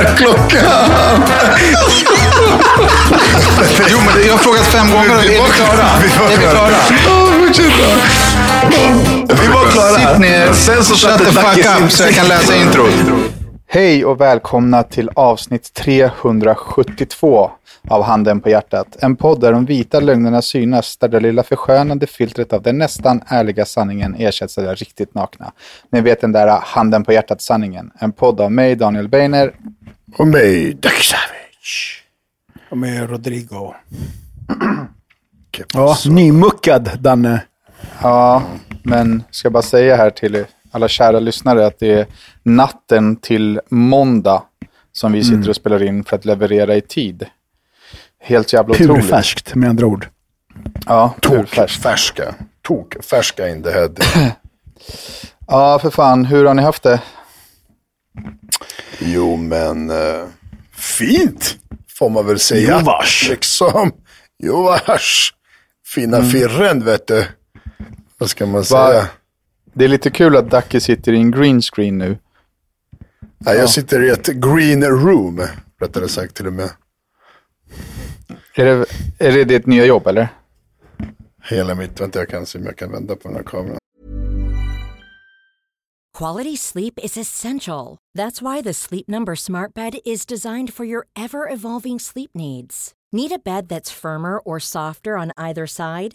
Är klockan? Jo, men jag har frågat fem gånger är vi klara? Är vi klara? Vi var klara. Sitt ner, Sen så shut the fuck up så jag kan läsa introt. Hej och välkomna till avsnitt 372 av Handen på hjärtat. En podd där de vita lögnerna synas, där det lilla förskönande filtret av den nästan ärliga sanningen ersätts av det riktigt nakna. Ni vet den där Handen på hjärtat-sanningen. En podd av mig, Daniel Beiner. Och mig, Dacke Savage. Och med Rodrigo. Ja, nymuckad Danne. Ja, men ska bara säga här till alla kära lyssnare att det är natten till måndag som vi sitter och spelar in för att leverera i tid. Helt jävla otroligt. Purfärskt med andra ord. Ja, purfärskt. färska. Tok färska in the head. Ja, för fan. Hur har ni haft det? Jo, men eh, fint får man väl säga. Jo, vars. Liksom. Jo, vars. Fina firren, vet du. Vad ska man Va? säga? Det är lite kul att Ducky sitter i en green screen nu. Ja, jag sitter i ett green room, rättare sagt till och med. Är det, är det ditt nya jobb, eller? Hela mitt, vänta jag kan se om jag kan vända på den här kameran. Quality sleep is essential. That's why the Sleep Number Smart Bed is designed for your ever evolving sleep needs. Need a bed that's firmer or softer on either side?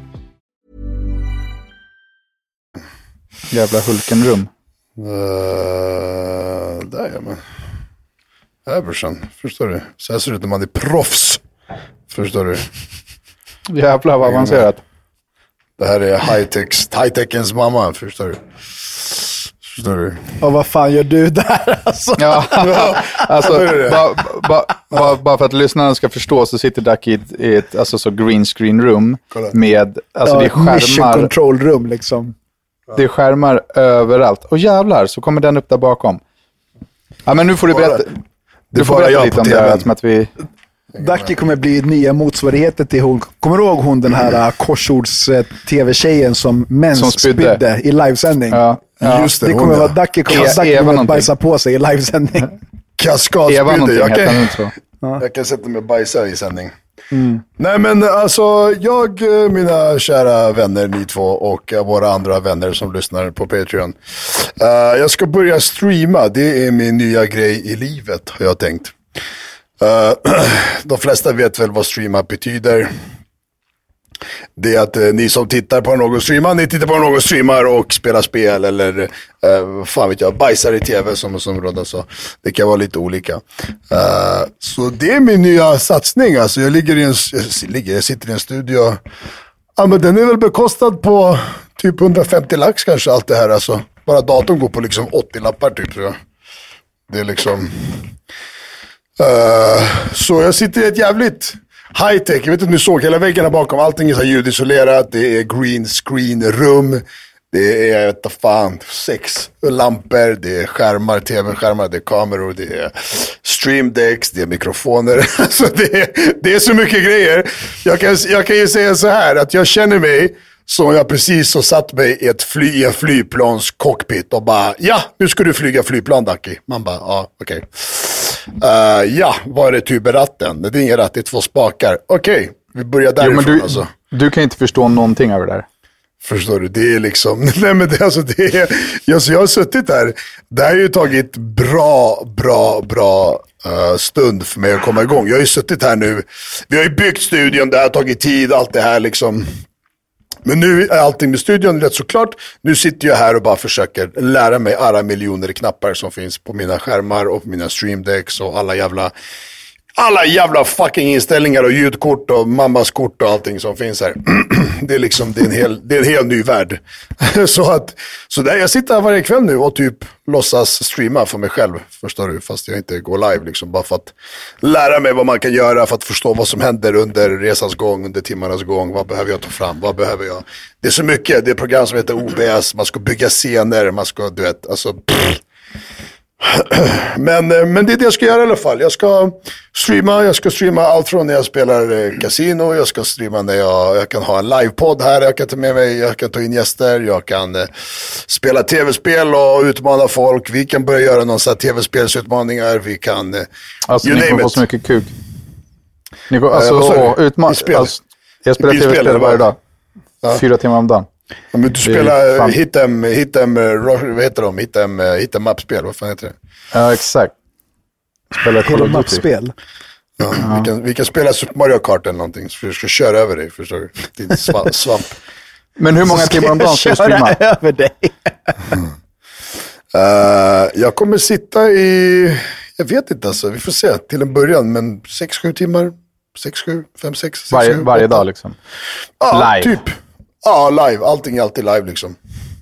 Jävla Hulkenrum. Uh, där ja, men. Här brorsan, förstår du? Så här ser det ut när man är proffs. Förstår du? Jävlar vad avancerat. Det här är high-techens mamma, förstår du? Förstår du? Och vad fan gör du där alltså? Ja, alltså, bara ba, ba, bara för att lyssnarna ska förstå så sitter Ducky i ett, i ett alltså, så green screen room med, alltså det är Ja, mission skärmar, control rum liksom. Det är skärmar överallt. Och jävlar, så kommer den upp där bakom. Ja, men nu får du berätta, du får berätta lite om det här, TVn. som att vi, Ducky kommer bli nya motsvarigheten till hon. Kommer du ihåg hon den här mm. korsords-tv-tjejen som mens Som spydde. spydde i livesändning? ja, ja, Just det, Det kommer vara Ducky kommer, E- Ducky Eva kommer att bajsa på sig i livesändning. Kaskadspydde. Jag kan, jag kan sätta mig och bajsa i sändning. Mm. Nej men alltså, jag, eh, mina kära vänner, ni två och eh, våra andra vänner som lyssnar på Patreon. Uh, jag ska börja streama, det är min nya grej i livet har jag tänkt. Uh, de flesta vet väl vad streama betyder. Det är att eh, ni som tittar på någon streamar, ni tittar på någon streamar och spelar spel eller eh, vad fan vet jag, bajsar i tv som, som Rodda alltså. sa. Det kan vara lite olika. Uh, så det är min nya satsning alltså. Jag, ligger i en, jag, ligger, jag sitter i en studio. Ja men den är väl bekostad på typ 150 lax kanske allt det här alltså. Bara datorn går på liksom 80 lappar typ tror jag. Det är liksom. Uh, så jag sitter i ett jävligt high tech. Jag vet inte om ni såg hela väggarna bakom. Allting är så ljudisolerat. Det är green screen rum. Det är, jag vet fan, sex lampor, det är skärmar, tv-skärmar, det är kameror, det är streamdecks, det är mikrofoner. Alltså det, är, det är så mycket grejer. Jag kan, jag kan ju säga så här, att jag känner mig som jag precis har satt mig i ett fly, i en flygplans cockpit och bara, ja, nu ska du flyga flygplan Ducky. Man bara, ja, okej. Okay. Uh, ja, vad är det typ? Det är ingen ratt, det är två spakar. Okej, okay, vi börjar därifrån jo, men du, alltså. Du kan inte förstå någonting av det där. Förstår du? Det är liksom, nej men det, alltså det är, alltså jag har suttit där. Det här har ju tagit bra, bra, bra uh, stund för mig att komma igång. Jag har ju suttit här nu, vi har ju byggt studion, det har tagit tid, allt det här liksom. Men nu är allting med studion rätt såklart. Nu sitter jag här och bara försöker lära mig alla miljoner knappar som finns på mina skärmar och på mina streamdecks och alla jävla alla jävla fucking inställningar och ljudkort och mammas kort och allting som finns här. det är liksom, det är en hel, det är en hel ny värld. så att, så där, jag sitter här varje kväll nu och typ låtsas streama för mig själv, förstår du, fast jag inte går live liksom, bara för att lära mig vad man kan göra för att förstå vad som händer under resans gång, under timmarnas gång, vad behöver jag ta fram, vad behöver jag. Det är så mycket, det är ett program som heter OBS, man ska bygga scener, man ska, du vet, alltså, pff. Men, eh, men det är det jag ska göra i alla fall. Jag ska streama, jag ska streama allt från när jag spelar eh, casino, jag ska streama när jag, jag kan ha en livepodd här, jag kan ta med mig, jag kan ta in gäster, jag kan eh, spela tv-spel och utmana folk. Vi kan börja göra här tv-spelsutmaningar, vi kan... Eh, alltså ni kommer få så mycket kuk. Ni får, alltså, eh, utma-. Alltså, jag spelar tv-spel varje dag. Ja. Fyra timmar om dagen. Men du spelar fan... Hit'em, Hit'em, vad heter de? Hit'em, Hit'em Up-spel, vad fan heter det? Ja, exakt. Spelar Call of Duty-spel. Ja, ja. Vi, kan, vi kan spela Super Mario Kart eller någonting, så vi ska köra över dig, förstår du? Din svamp. Men hur många timmar om dagen ska du streama? över dig. mm. uh, jag kommer sitta i, jag vet inte alltså, vi får se till en början, men 6-7 timmar. 6, 7, 5, 6, 6, varje, 7, Varje dag liksom? Ja, live. typ. Ja, live. Allting är alltid live liksom.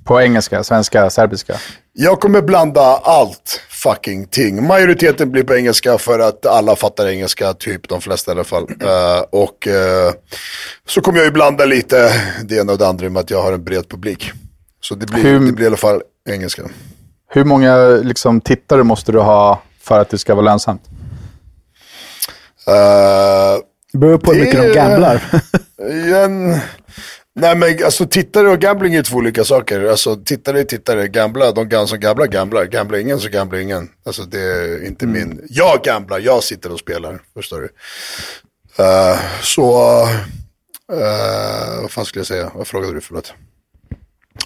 På engelska, svenska, serbiska? Jag kommer blanda allt fucking ting. Majoriteten blir på engelska för att alla fattar engelska, typ de flesta i alla fall. Uh, och uh, så kommer jag ju blanda lite det ena och det andra med att jag har en bred publik. Så det blir, hur, det blir i alla fall engelska. Hur många liksom, tittare måste du ha för att det ska vara lönsamt? Uh, det beror på hur mycket de gamblar. en, Nej men alltså tittare och gambling är två olika saker. Alltså tittare är tittare, gambla, de som gamblar gamblar. Gamblar ingen så gamblar ingen. Alltså det är inte mm. min, jag gamblar, jag sitter och spelar, förstår du. Uh, så, uh, vad fan skulle jag säga, vad frågade du förlåt?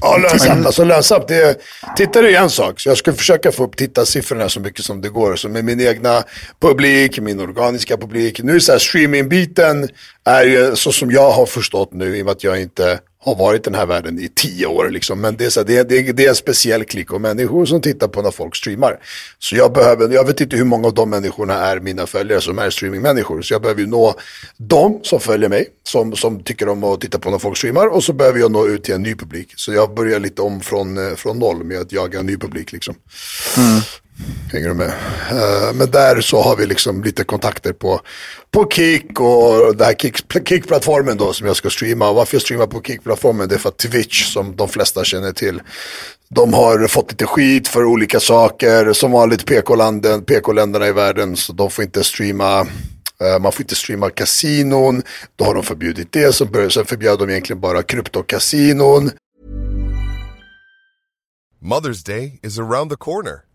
Ja, lönsamt. Alltså lönsamt, det är, tittare är en sak. Så jag ska försöka få upp tittarsiffrorna så mycket som det går. Så med min egna publik, min organiska publik. Nu är så här, streamingbiten är ju så som jag har förstått nu, i och med att jag inte har varit i den här världen i tio år. Liksom. Men det är, så, det, det, det är en speciell klick av människor som tittar på när folk streamar. Så jag behöver, jag vet inte hur många av de människorna är mina följare som är streamingmänniskor. Så jag behöver ju nå dem som följer mig, som, som tycker om att titta på när folk streamar. Och så behöver jag nå ut till en ny publik. Så jag börjar lite om från, eh, från noll med att jaga en ny publik. Liksom. Mm. Hänger du med? Uh, men där så har vi liksom lite kontakter på, på Kik och den här Kik-plattformen då som jag ska streama. Och varför jag streamar på Kik-plattformen det är för att Twitch som de flesta känner till. De har fått lite skit för olika saker. Som vanligt PK-länderna PK i världen så de får inte streama eh, man får inte streama kasinon, då har de förbjudit det. Sen förbjöd de egentligen bara kryptokasinon. Mother's Day is around the corner.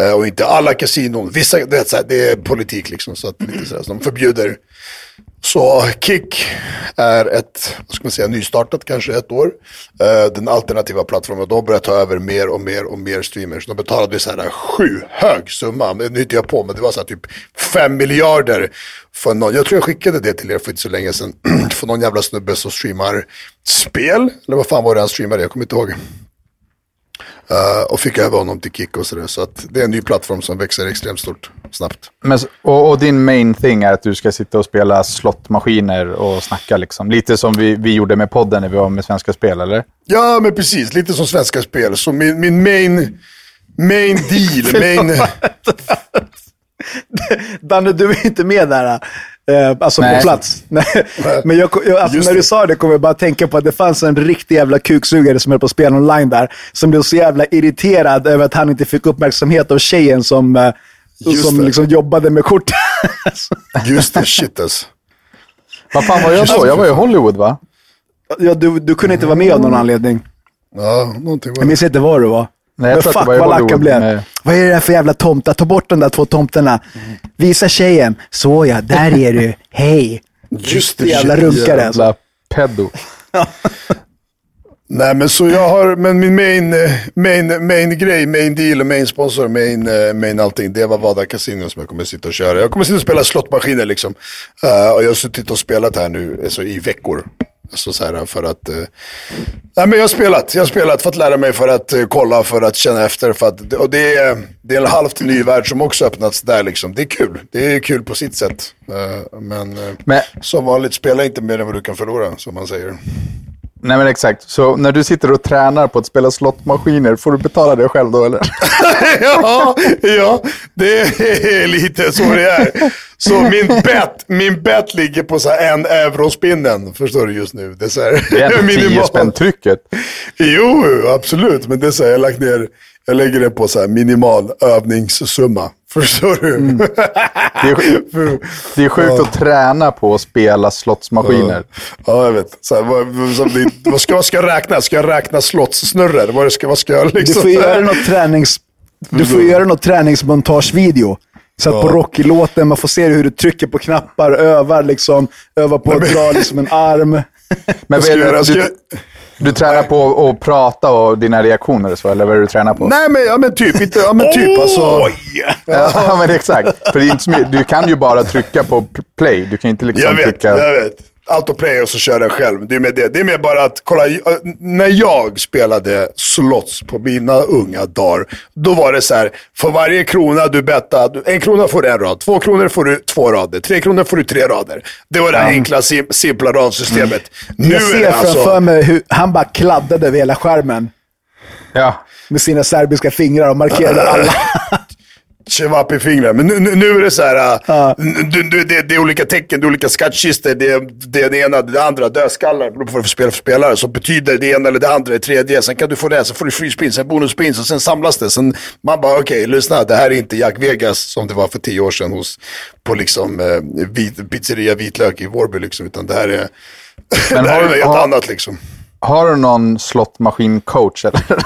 Eh, och inte alla kasinon. Vissa, det är, så här, det är politik liksom. Så att lite så, här, så de förbjuder. Så Kick är ett, vad ska man säga, nystartat kanske ett år. Eh, den alternativa plattformen. De börjar ta över mer och mer och mer streamers. De betalade så här sju hög summa. Nu hittar jag på, men det var så här typ fem miljarder. För någon, jag tror jag skickade det till er för inte så länge sedan. för någon jävla snubbe som streamar spel. Eller vad fan var det han streamade? Jag kommer inte ihåg. Uh, och fick över honom till Kick och sådär. Så att det är en ny plattform som växer extremt stort, snabbt. Men, och, och, din main thing är att du ska sitta och spela slottmaskiner och snacka liksom. Lite som vi, vi gjorde med podden när vi var med Svenska Spel, eller? Ja, men precis. Lite som Svenska Spel. Så min, min main, main deal, main... Danne, du är inte med där. Eh, alltså Nej. på plats. Men jag, jag, alltså när du sa det kom jag bara tänka på att det fanns en riktig jävla kuksugare som höll på att spela online där. Som blev så jävla irriterad över att han inte fick uppmärksamhet av tjejen som, eh, som liksom jobbade med kort. Just det, shit alltså. Vad fan var jag då? Jag var i Hollywood va? Ja, du, du kunde inte vara med av någon anledning. Ja, någonting var Jag minns inte var du var. Nej, Men fuck vad lacka blev. Med... Vad är det där för jävla tomtar? Ta bort de där två tomterna. Visa tjejen. Så ja, där är du. Hej. Just det. Jävla runkare alltså. Pedo. Nej men så jag har, men min main, main, main grej, main deal, main sponsor, main, main allting, det var Vada Casino som jag kommer sitta och köra. Jag kommer sitta och spela slottmaskiner liksom. Uh, och jag har suttit och spelat här nu alltså, i veckor. Alltså så här för att... Eh, nej men jag har spelat, jag har spelat för att lära mig, för att eh, kolla, för att känna efter. För att, och det är, det är en halvt ny värld som också öppnats där liksom. Det är kul, det är kul på sitt sätt. Eh, men, men som vanligt, spela inte mer än vad du kan förlora, som man säger. Nej men exakt. Så när du sitter och tränar på att spela slottmaskiner, får du betala det själv då eller? ja, ja, det är lite så det är. Så min bet, min bet ligger på så en eurospinnen, förstår du just nu. Det är, så här, det är ändå 10 spänn trycket. Jo, absolut. Men det är så här, jag, lagt ner, jag lägger det på så här minimal övningssumma. Förstår du? Mm. Det, är, det är sjukt ja. att träna på att spela slottsmaskiner. Ja, ja jag vet. Så här, vad, vad, ska, vad ska jag räkna? Ska jag räkna slottssnurror? Vad ska, vad ska jag liksom... Du får göra något, tränings, du får göra något träningsmontagevideo. Så att ja. på Rocky-låten, man får se hur du trycker på knappar, övar liksom, övar på att dra liksom en arm. Men vad är det, du, du tränar på att prata och dina reaktioner så, eller vad är det du tränar på? Nej, men, ja, men typ. Inte, ja, men typ alltså. Ja, men exakt. För det är inte så, du kan ju bara trycka på play. Du kan inte liksom jag vet, trycka... Jag vet autoplay och så kör jag själv. Det är med det. Det är mer bara att kolla. När jag spelade slots på mina unga dagar. Då var det så här. För varje krona du bettade. En krona får du en rad. Två kronor får du två rader. Tre kronor får du tre rader. Det var det mm. enkla sim simpla radsystemet. Mm. Nu jag ser alltså... framför mig hur han bara kladdade över hela skärmen. Ja. Med sina serbiska fingrar och markerade alla. Chewap i fingrar. Men nu, nu, nu, är det så här, uh. du, du, det, det, är olika tecken, det är olika skattkistor, det, det är det ena, det andra, dödskallar, beroende på vad du får spela för spelare. Så betyder det ena eller det andra, det tredje. Sen kan du få det, så får du free spin, sen bonus spin, och sen samlas det. Sen man bara, okej, okay, lyssna, det här är inte Jack Vegas som det var för tio år sedan hos, på liksom eh, vit, pizzeria Vitlök i Vårby liksom, utan det här är, det här är något helt annat liksom. Har du någon slottmaskin-coach eller?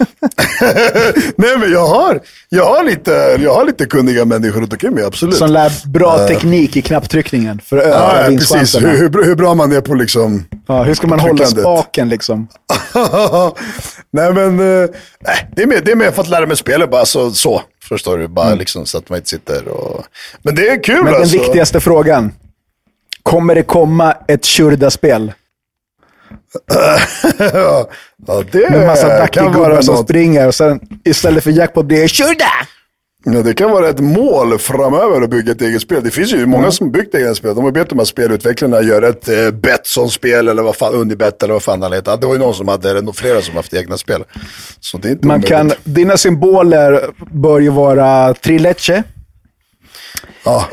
Nej men jag har, jag, har lite, jag har lite kunniga människor runt omkring mig, absolut. Som lär bra uh, teknik i knapptryckningen för att öka ja, precis. Hur, hur, hur, bra man är på liksom... Ja, hur ska man hålla spaken liksom? Nej men, uh, det, är mer, det är mer för att lära mig spelet bara så. så förstår du? Bara mm. liksom så att man inte sitter och... Men det är kul Men alltså. den viktigaste frågan. Kommer det komma ett Shurda-spel? ja, det Med massa vara som något. springer och sen istället för jackpot blir det Shurda! Ja, det kan vara ett mål framöver att bygga ett eget spel. Det finns ju många mm. som byggt egna spel. De har bett de här spelutvecklarna göra ett eh, Betsson-spel eller vad fan, Unibet eller vad fan han heter. Det var ju någon som hade, eller flera som haft egna spel. Så det är inte Man kan, dina symboler bör ju vara Trileche. Ja.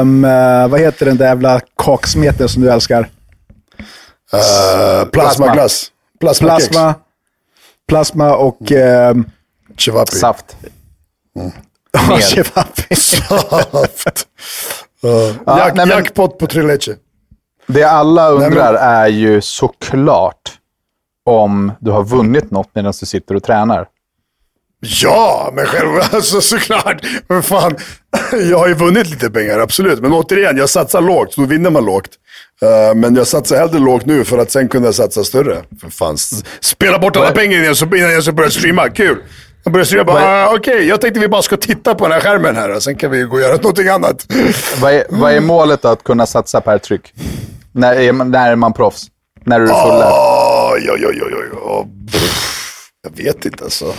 Um, vad heter den där jävla kaksmeten som du älskar? Uh, plasmaglass. Plasma. Plasma, plasma och... Mm. Uh, Saft. Mm. Ja, Saft. Uh, jack, nej, men, jackpot på Trileche. Det alla undrar nej, men, är ju såklart om du har vunnit något medan du sitter och tränar. Ja, men själv, alltså såklart. Men fan, jag har ju vunnit lite pengar, absolut. Men återigen, jag satsar lågt, så då vinner man lågt. Uh, men jag satsar hellre lågt nu för att sen kunna satsa större. För fan, spela bort alla pengar innan jag, innan jag börjar streama. Kul! Jag börjar streama, bara, ah, okej, okay, jag tänkte vi bara ska titta på den här skärmen här. Och sen kan vi gå och göra någonting annat. Vad är, vad är målet att kunna satsa per tryck? När är man, när är man proffs? När är du fullärd? Oj, oj, oj, oj, oj. Jag vet inte alltså.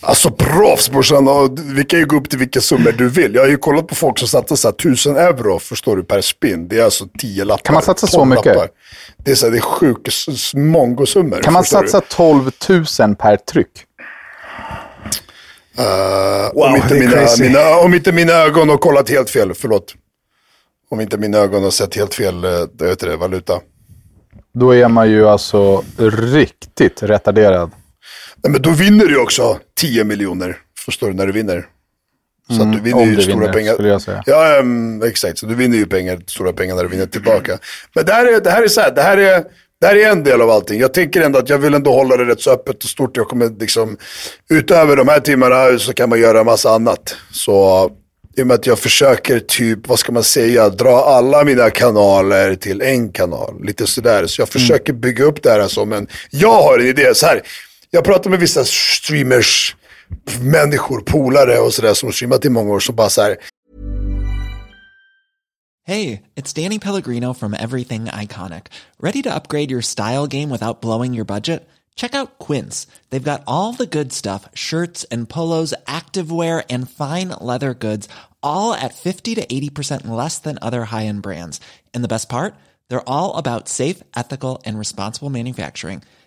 Alltså proffs brorsan, vi kan ju gå upp till vilka summor du vill. Jag har ju kollat på folk som satsar så här, 1000 euro förstår du per spin. Det är alltså 10 lappar. Kan man satsa så mycket? Lappar. Det är, så här, det är sjuka mongosummor. Kan man satsa du? 12 000 per tryck? Uh, wow, om, inte mina, mina, om inte mina ögon har kollat helt fel, förlåt. Om inte mina ögon har sett helt fel äh, det, valuta. Då är man ju alltså riktigt retarderad. Nej, men då vinner du också 10 miljoner. Förstår du, när du vinner. Så mm, du vinner ju stora vinner, pengar. Jag säga. Ja, um, exakt. Så du vinner ju pengar, stora pengar när du vinner tillbaka. Men det här är, det här är så här, det här är, det här är en del av allting. Jag tänker ändå att jag vill ändå hålla det rätt så öppet och stort. Jag kommer liksom, utöver de här timmarna så kan man göra en massa annat. Så i och med att jag försöker typ, vad ska man säga, dra alla mina kanaler till en kanal. Lite sådär. Så jag mm. försöker bygga upp det här som en, jag har en idé. Så här, jag pratar med vissa streamers, människor, polare och sådär som streamat i många år som bara it's Danny Pellegrino from Everything Iconic. Ready to upgrade your style game without blowing your budget? Check out Quince. They've got all the good stuff, shirts and polos, activewear and fine leather goods, all at 50 to 80% less than other high-end brands. And the best part? They're all about safe, ethical and responsible manufacturing.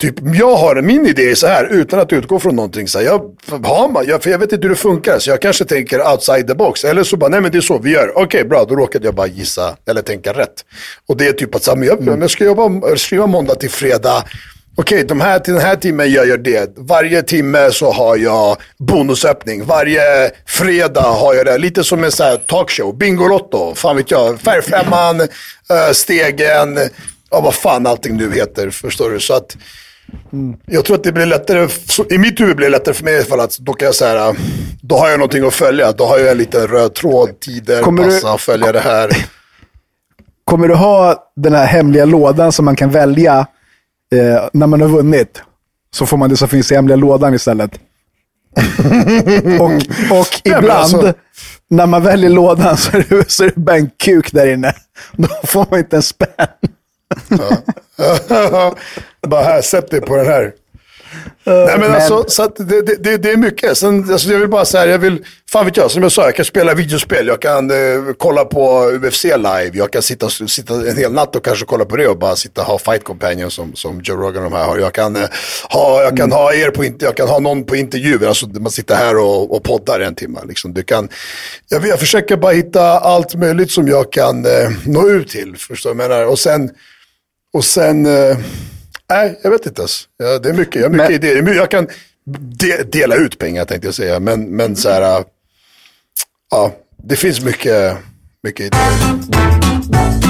Typ, jag har min idé så här, utan att utgå från någonting. Så här, jag, har man, jag, för jag vet inte hur det funkar, så jag kanske tänker outside the box. Eller så bara, nej men det är så vi gör. Okej, okay, bra, då råkade jag bara gissa eller tänka rätt. Och det är typ att, så här, jag, mm. jag ska jobba, skriva måndag till fredag. Okej, okay, de till den här timmen jag gör det. Varje timme så har jag bonusöppning. Varje fredag har jag det. Lite som en så här talkshow. Bingolotto, fan vet jag. Färgfemman, äh, Stegen, ja vad fan allting nu heter. Förstår du? Så att Mm. Jag tror att det blir lättare, i mitt huvud blir det lättare för mig i alla fall att då kan jag säga, då har jag någonting att följa. Då har jag en liten röd tråd, tider, kommer passa, du, följa det här. Kommer du ha den här hemliga lådan som man kan välja eh, när man har vunnit? Så får man det som finns i hemliga lådan istället. och, och ibland, alltså. när man väljer lådan så är, det, så är det bara en kuk där inne. Då får man inte en spänn. Bara här, sätt dig på den här. Nej, men, alltså, så det, det, det, är mycket. Sen, alltså, jag vill bara säga, jag vill, fan vet jag, som jag sa, jag kan spela videospel, jag kan eh, kolla på UFC live, jag kan sitta, sitta en hel natt och kanske kolla på det och bara sitta och ha fight companion som, som Joe Rogan och de här har. Jag kan, eh, ha, jag kan mm. ha er på, jag kan ha någon på intervju, alltså man sitter här och, och poddar en timme. Liksom. Du kan, jag, jag försöker bara hitta allt möjligt som jag kan eh, nå ut till, förstår du menar? Och sen, och sen, eh, nej jag vet inte ens. Ja, det är mycket, jag har mycket men, idéer. Jag kan de, dela ut pengar tänkte jag säga, men, men så här, ja, det finns mycket, mycket idéer.